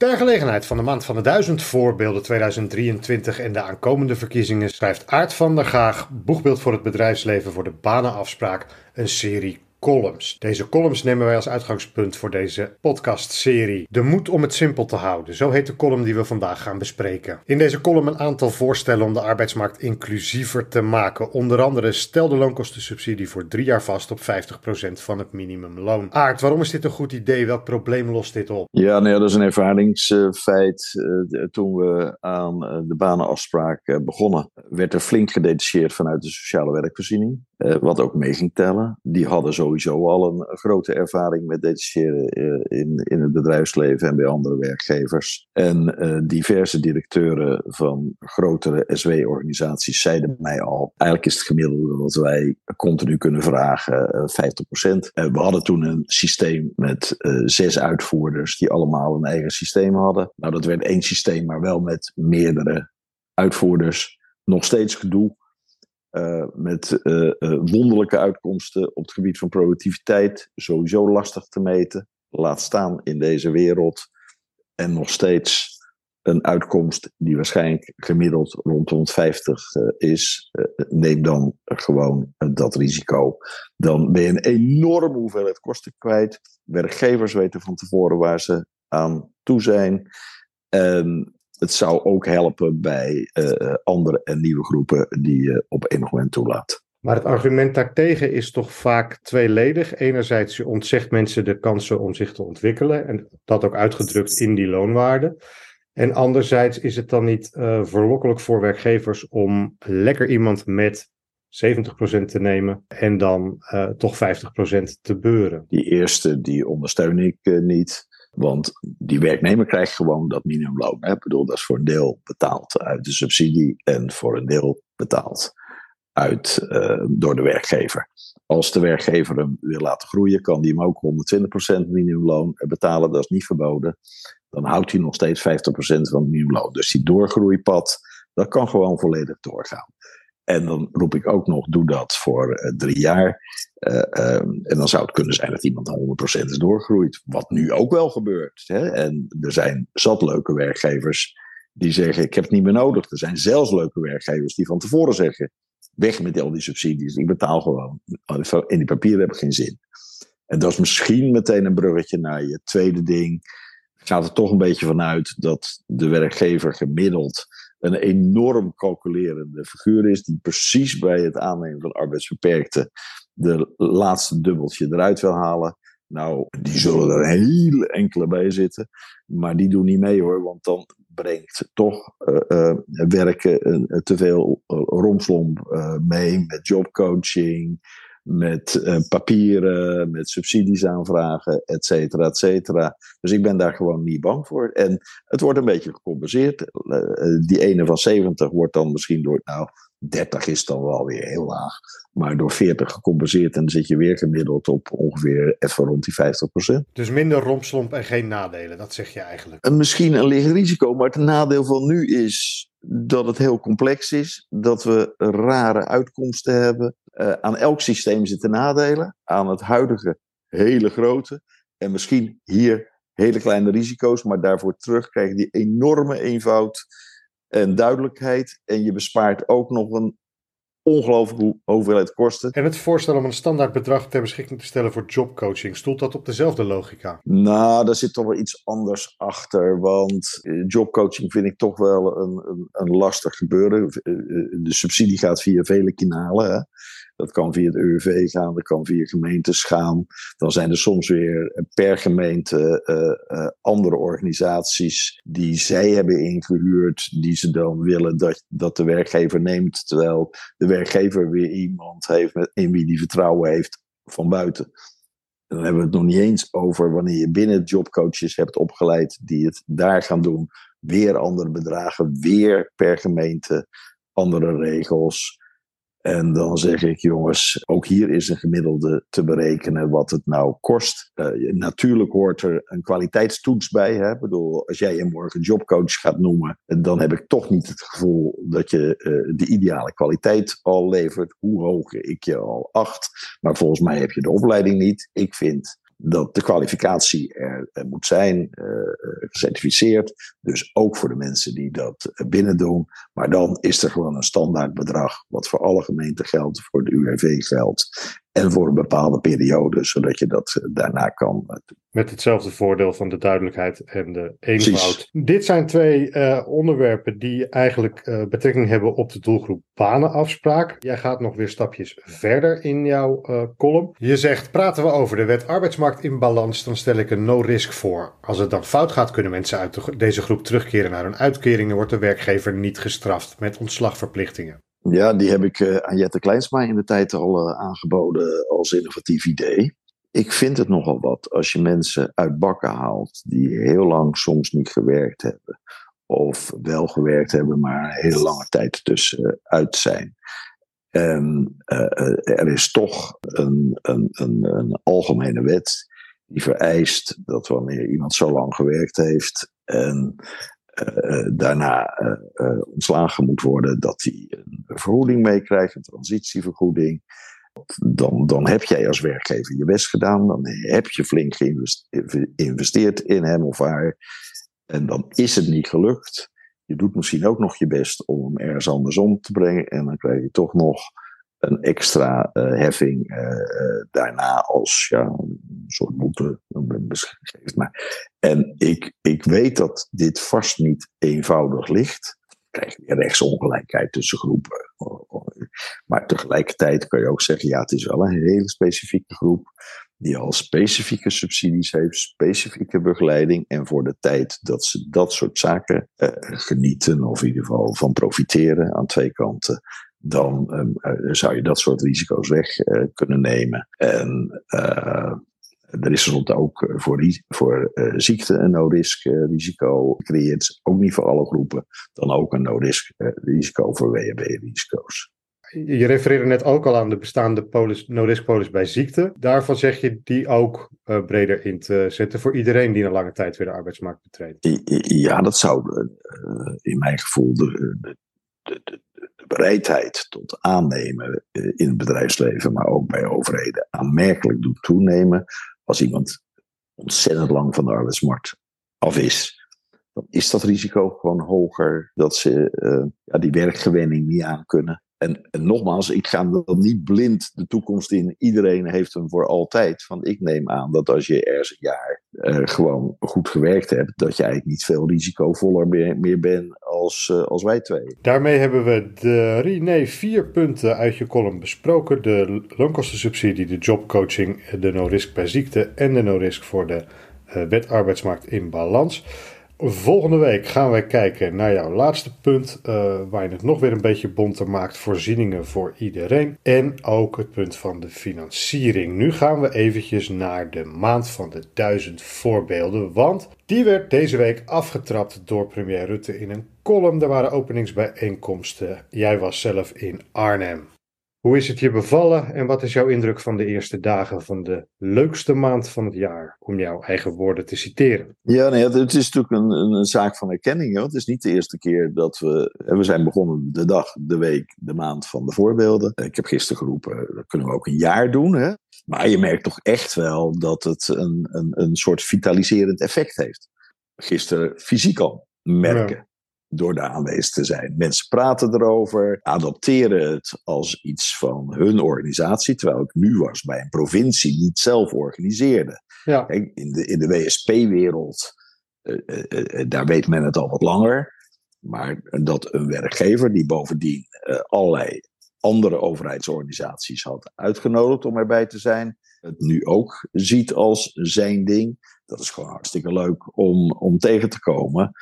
Ter gelegenheid van de Maand van de Duizend Voorbeelden 2023 en de aankomende verkiezingen schrijft Aart van der Gaag, boegbeeld voor het bedrijfsleven voor de banenafspraak, een serie columns. Deze columns nemen wij als uitgangspunt voor deze podcastserie. De moed om het simpel te houden, zo heet de column die we vandaag gaan bespreken. In deze column een aantal voorstellen om de arbeidsmarkt inclusiever te maken. Onder andere stel de loonkostensubsidie voor drie jaar vast op 50% van het minimumloon. Aard, waarom is dit een goed idee? Welk probleem lost dit op? Ja, nou dat is een ervaringsfeit. Uh, toen we aan uh, de banenafspraak begonnen, werd er flink gedetacheerd vanuit de sociale werkvoorziening. wat ook mee ging tellen. Die hadden zo sowieso al een grote ervaring met detacheren eh, in, in het bedrijfsleven en bij andere werkgevers. En uh, diverse directeuren van grotere SW-organisaties zeiden mij al: eigenlijk is het gemiddelde wat wij continu kunnen vragen uh, 50%. we hadden toen een systeem met zes uitvoerders die allemaal een eigen systeem hadden. Nou, dat werd één systeem, maar wel met meerdere uitvoerders. Nog steeds gedoe. Uh, met uh, uh, wonderlijke uitkomsten op het gebied van productiviteit. Sowieso lastig te meten. Laat staan in deze wereld. En nog steeds een uitkomst die waarschijnlijk gemiddeld rond 150 is. neem dan gewoon dat risico. Dan ben je een enorme hoeveelheid kosten kwijt. Werkgevers weten van tevoren waar ze aan toe zijn. En het zou ook helpen bij uh, andere en nieuwe groepen die je op enig moment toelaat. Maar het argument daartegen is toch vaak tweeledig. Enerzijds, je ontzegt mensen de kansen om zich te ontwikkelen. En dat ook uitgedrukt in die loonwaarde. En anderzijds is het dan niet uh, verlokkelijk voor werkgevers om lekker iemand met 70% te nemen en dan uh, toch 50% te beuren. Die eerste, die ondersteun ik uh, niet. Want die werknemer krijgt gewoon dat minimumloon. Ik bedoel, dat is voor een deel betaald uit de subsidie en voor een deel betaald uit, uh, door de werkgever. Als de werkgever hem wil laten groeien, kan die hem ook 120% minimumloon betalen. Dat is niet verboden. Dan houdt hij nog steeds 50% van het minimumloon. Dus die doorgroeipad, dat kan gewoon volledig doorgaan. En dan roep ik ook nog, doe dat voor uh, drie jaar. Uh, um, en dan zou het kunnen zijn dat iemand 100% is doorgroeit. Wat nu ook wel gebeurt. Hè? En er zijn zat leuke werkgevers die zeggen, ik heb het niet meer nodig. Er zijn zelfs leuke werkgevers die van tevoren zeggen, weg met al die subsidies. Ik betaal gewoon. In die papieren heb ik geen zin. En dat is misschien meteen een bruggetje naar je tweede ding. Gaat er toch een beetje vanuit dat de werkgever gemiddeld een enorm calculerende figuur is, die precies bij het aannemen van arbeidsbeperkte de laatste dubbeltje eruit wil halen. Nou, die zullen er heel enkele bij zitten, maar die doen niet mee hoor, want dan brengt toch uh, uh, werken uh, te veel romslomp mee met jobcoaching, met uh, papieren, met subsidies aanvragen, et cetera, et cetera. Dus ik ben daar gewoon niet bang voor. En het wordt een beetje gecompenseerd. Uh, die ene van 70 wordt dan misschien door, nou, 30 is dan wel weer heel laag. Maar door 40 gecompenseerd en dan zit je weer gemiddeld op ongeveer even rond die 50%. Dus minder rompslomp en geen nadelen, dat zeg je eigenlijk. En misschien een licht risico, maar het nadeel van nu is dat het heel complex is, dat we rare uitkomsten hebben. Uh, aan elk systeem zitten nadelen, aan het huidige hele grote en misschien hier hele kleine risico's, maar daarvoor terug krijg je die enorme eenvoud en duidelijkheid en je bespaart ook nog een ongelooflijke hoeveelheid kosten. En het voorstel om een standaard bedrag ter beschikking te stellen voor jobcoaching, stoelt dat op dezelfde logica? Nou, daar zit toch wel iets anders achter. Want eh, jobcoaching vind ik toch wel een, een, een lastig gebeuren. Eh, eh, de subsidie gaat via vele kanalen. Hè? Dat kan via het UWV gaan, dat kan via gemeentes gaan. Dan zijn er soms weer per gemeente uh, uh, andere organisaties die zij hebben ingehuurd, die ze dan willen dat, dat de werkgever neemt, terwijl de werkgever weer iemand heeft met, in wie die vertrouwen heeft van buiten. En dan hebben we het nog niet eens over wanneer je binnen jobcoaches hebt opgeleid die het daar gaan doen. Weer andere bedragen, weer per gemeente andere regels. En dan zeg ik, jongens, ook hier is een gemiddelde te berekenen wat het nou kost. Uh, natuurlijk hoort er een kwaliteitstoets bij. Hè? Ik bedoel, als jij je morgen jobcoach gaat noemen, dan heb ik toch niet het gevoel dat je uh, de ideale kwaliteit al levert. Hoe hoog ik je al acht. Maar volgens mij heb je de opleiding niet. Ik vind dat de kwalificatie er, moet zijn, uh, gecertificeerd. Dus ook voor de mensen die dat binnen doen. Maar dan is er gewoon een standaard bedrag, wat voor alle gemeenten geldt, voor de UWV geldt. En voor een bepaalde periode, zodat je dat daarna kan doen. Met hetzelfde voordeel van de duidelijkheid en de eenvoud. Dit zijn twee uh, onderwerpen die eigenlijk uh, betrekking hebben op de doelgroep banenafspraak. Jij gaat nog weer stapjes verder in jouw uh, column. Je zegt, praten we over de wet arbeidsmarkt in balans, dan stel ik een no-risk voor. Als het dan fout gaat, kunnen mensen uit de, deze groep terugkeren naar hun uitkeringen. Wordt de werkgever niet gestraft met ontslagverplichtingen. Ja, die heb ik aan Jette Kleinsma in de tijd al aangeboden als innovatief idee ik vind het nogal wat als je mensen uit bakken haalt die heel lang soms niet gewerkt hebben. Of wel gewerkt hebben, maar een hele lange tijd tussenuit zijn. En er is toch een, een, een, een, algemene wet die vereist dat wanneer iemand zo lang gewerkt heeft en daarna ontslagen moet worden, dat hij een vergoeding meekrijgt, een transitievergoeding. Dan, dan heb jij als werkgever je best gedaan. Dan heb je flink geïnvesteerd in hem of haar. En dan is het niet gelukt. Je doet misschien ook nog je best om hem ergens andersom te brengen. En dan krijg je toch nog een extra uh, heffing uh, daarna als ja, een soort boete beschreven. Maar, en ik, ik weet dat dit vast niet eenvoudig ligt krijg je rechtsongelijkheid tussen groepen. Maar tegelijkertijd kan je ook zeggen, ja, het is wel een hele specifieke groep die al specifieke subsidies heeft, specifieke begeleiding. En voor de tijd dat ze dat soort zaken eh, genieten, of in ieder geval van profiteren aan twee kanten, dan ehm, eh, zou je dat soort risico's weg uh, kunnen nemen. En uh, er is soms ook eh, voor, voor uh, ziekte een no-risk risico gecreëerd. Ook niet voor alle groepen. Dan ook een no-risk risico voor WHB-risico's. Je refereerde net ook al aan de bestaande polis, no-risk polis bij ziekte. Daarvan zeg je die ook breder in te zetten voor iedereen die een lange tijd weer de arbeidsmarkt betreedt. Ja, dat zou in mijn gevoel de, de, de bereidheid tot aannemen in het bedrijfsleven, maar ook bij overheden, aanmerkelijk doet toenemen als iemand ontzettend lang van de arbeidsmarkt af is, dan is dat risico gewoon hoger dat ze uh, ja, die werkgewenning niet aan kunnen. En, en, nogmaals, ik ga dan niet blind de toekomst in. Iedereen heeft hem voor altijd. Van ik neem aan dat als je ergens een jaar uh, gewoon goed gewerkt hebt, dat je eigenlijk niet veel risicovoller meer, meer bent als, uh, als wij twee. Daarmee hebben we drie, nee, vier punten uit je column besproken: de loonkostensubsidie, de jobcoaching, de no-risk bij ziekte en de no-risk voor de uh, wet arbeidsmarkt in balans. Volgende week gaan wij kijken naar jouw laatste punt, uh, waar je het nog weer een beetje bonter maakt. Voorzieningen voor iedereen. En ook het punt van de financiering. Nu gaan we eventjes naar de maand van de duizend voorbeelden. Want die werd deze week afgetrapt door premier Rutte in een column. Er waren openingsbijeenkomsten. Jij was zelf in Arnhem. Hoe is het je bevallen en wat is jouw indruk van de eerste dagen van de leukste maand van het jaar, om jouw eigen woorden te citeren? Ja, nee, het is natuurlijk een, een, zaak van erkenning. Hoor. Het is niet de eerste keer dat we. We zijn begonnen de dag, de week, de maand van de voorbeelden. Ik heb gisteren geroepen, dat kunnen we ook een jaar doen. Hè? Maar je merkt toch echt wel dat het een, een, een soort vitaliserend effect heeft. Gisteren fysiek al merken door daar aanwezig te zijn. Mensen praten erover, adopteren het als iets van hun organisatie, terwijl ik nu was bij een provincie die het zelf organiseerde. Ja. in de, in de WSP-wereld, uh, eh, uh, eh, eh, daar weet men het al wat langer. Maar dat een werkgever die bovendien allerlei andere overheidsorganisaties had uitgenodigd om erbij te zijn, het nu ook ziet als zijn ding. Dat is gewoon hartstikke leuk om, om tegen te komen.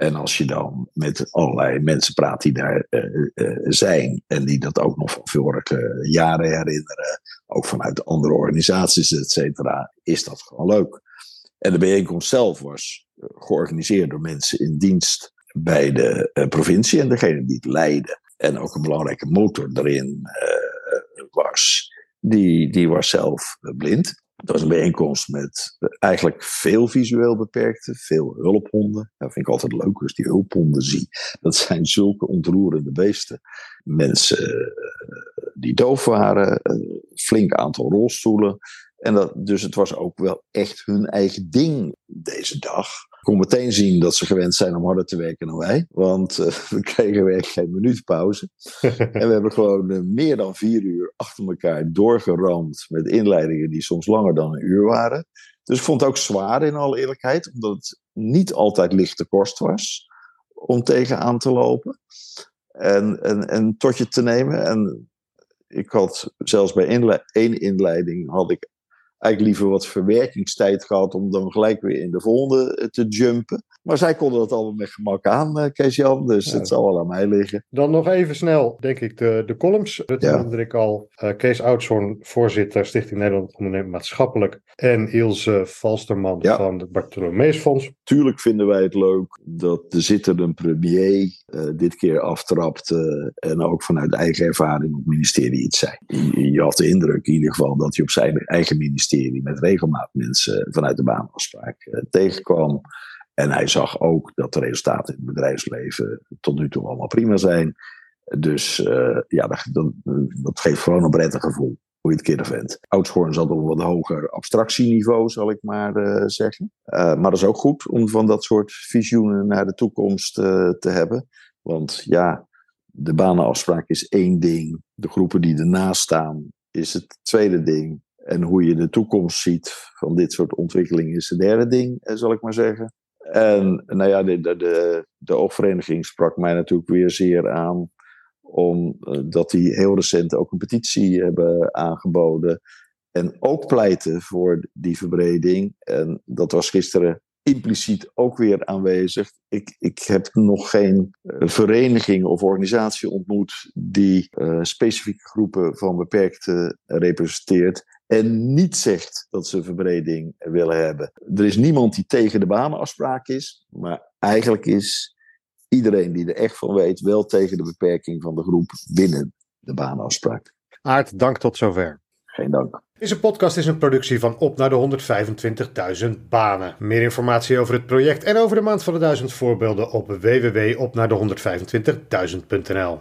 En als je dan met allerlei mensen praat die daar uh, uh, zijn en die dat ook nog van vorige jaren herinneren, ook vanuit andere organisaties, et cetera, is dat gewoon leuk. En de bijeenkomst zelf was georganiseerd door mensen in dienst bij de provincie en degene die het leidde. En ook een belangrijke motor erin was, die, die was zelf blind. Het was een bijeenkomst met eigenlijk veel visueel beperkte, veel hulphonden. Dat vind ik altijd leuk als die hulphonden zie. Dat zijn zulke ontroerende beesten. Mensen eh, die doof waren, een flink aantal rolstoelen. En dat, dus het was ook wel echt hun eigen ding deze dag. Ik kon meteen zien dat ze gewend zijn om harder te werken dan wij. Want uh, we kregen weer geen minuut pauze. en we hebben gewoon uh, meer dan vier uur achter elkaar doorgeramd. Met inleidingen die soms langer dan een uur waren. Dus ik vond het ook zwaar in alle eerlijkheid. Omdat het niet altijd lichte kost was om tegenaan te lopen. En, en, en tot je te nemen. En ik had zelfs bij inle één inleiding had ik eigenlijk liever wat verwerkingstijd gehad om dan gelijk weer in de volgende eh, te jumpen. Maar zij konden dat allemaal met gemak aan, eh, Kees-Jan, dus het zal wel aan mij liggen. Dan nog even snel, denk ik, de, de columns. Dat ja. noemde ik al. Uh, Kees Oudshoorn, voorzitter Stichting Nederland Ondernemen Maatschappelijk. En Ilse Valsterman ja. van het Bartholomeusfonds. Tuurlijk vinden wij het leuk dat de zittende premier uh, dit keer aftrapt. Uh, en ook vanuit eigen ervaring op het ministerie iets zei. Je, je had de indruk in ieder geval dat hij op zijn eigen ministerie met regelmaat mensen vanuit de baanafspraak tegenkwam. En hij zag ook dat de resultaten in het bedrijfsleven tot nu toe allemaal prima zijn. Dus uh, ja, dat, dat, geeft gewoon een prettig gevoel, hoe je het keer vindt. Oudschoorn zat op een wat hoger abstractieniveau, zal ik maar zeggen. Maar dat is ook goed om van dat soort visioenen naar de toekomst te hebben. Want ja, de banenafspraak is één ding. De groepen die ernaast staan is het tweede ding. En hoe je de toekomst ziet van dit soort ontwikkelingen is het derde ding, zal ik maar zeggen. En nou ja, de, de, de oogvereniging sprak mij natuurlijk weer zeer aan. Omdat die heel recent ook een petitie hebben aangeboden. En ook pleiten voor die verbreding. En dat was gisteren impliciet ook weer aanwezig. Ik, ik heb nog geen vereniging of organisatie ontmoet die specifieke groepen van beperkte representeert en niet zegt dat ze verbreding willen hebben. Er is niemand die tegen de banenafspraak is, maar eigenlijk is iedereen die er echt van weet wel tegen de beperking van de groep binnen de banenafspraak. Aart, dank tot zover. Geen dank. Deze podcast is een productie van Op naar de 125.000 banen. Meer informatie over het project en over de maand van de 1000 voorbeelden op www.opnaarde125.000.nl.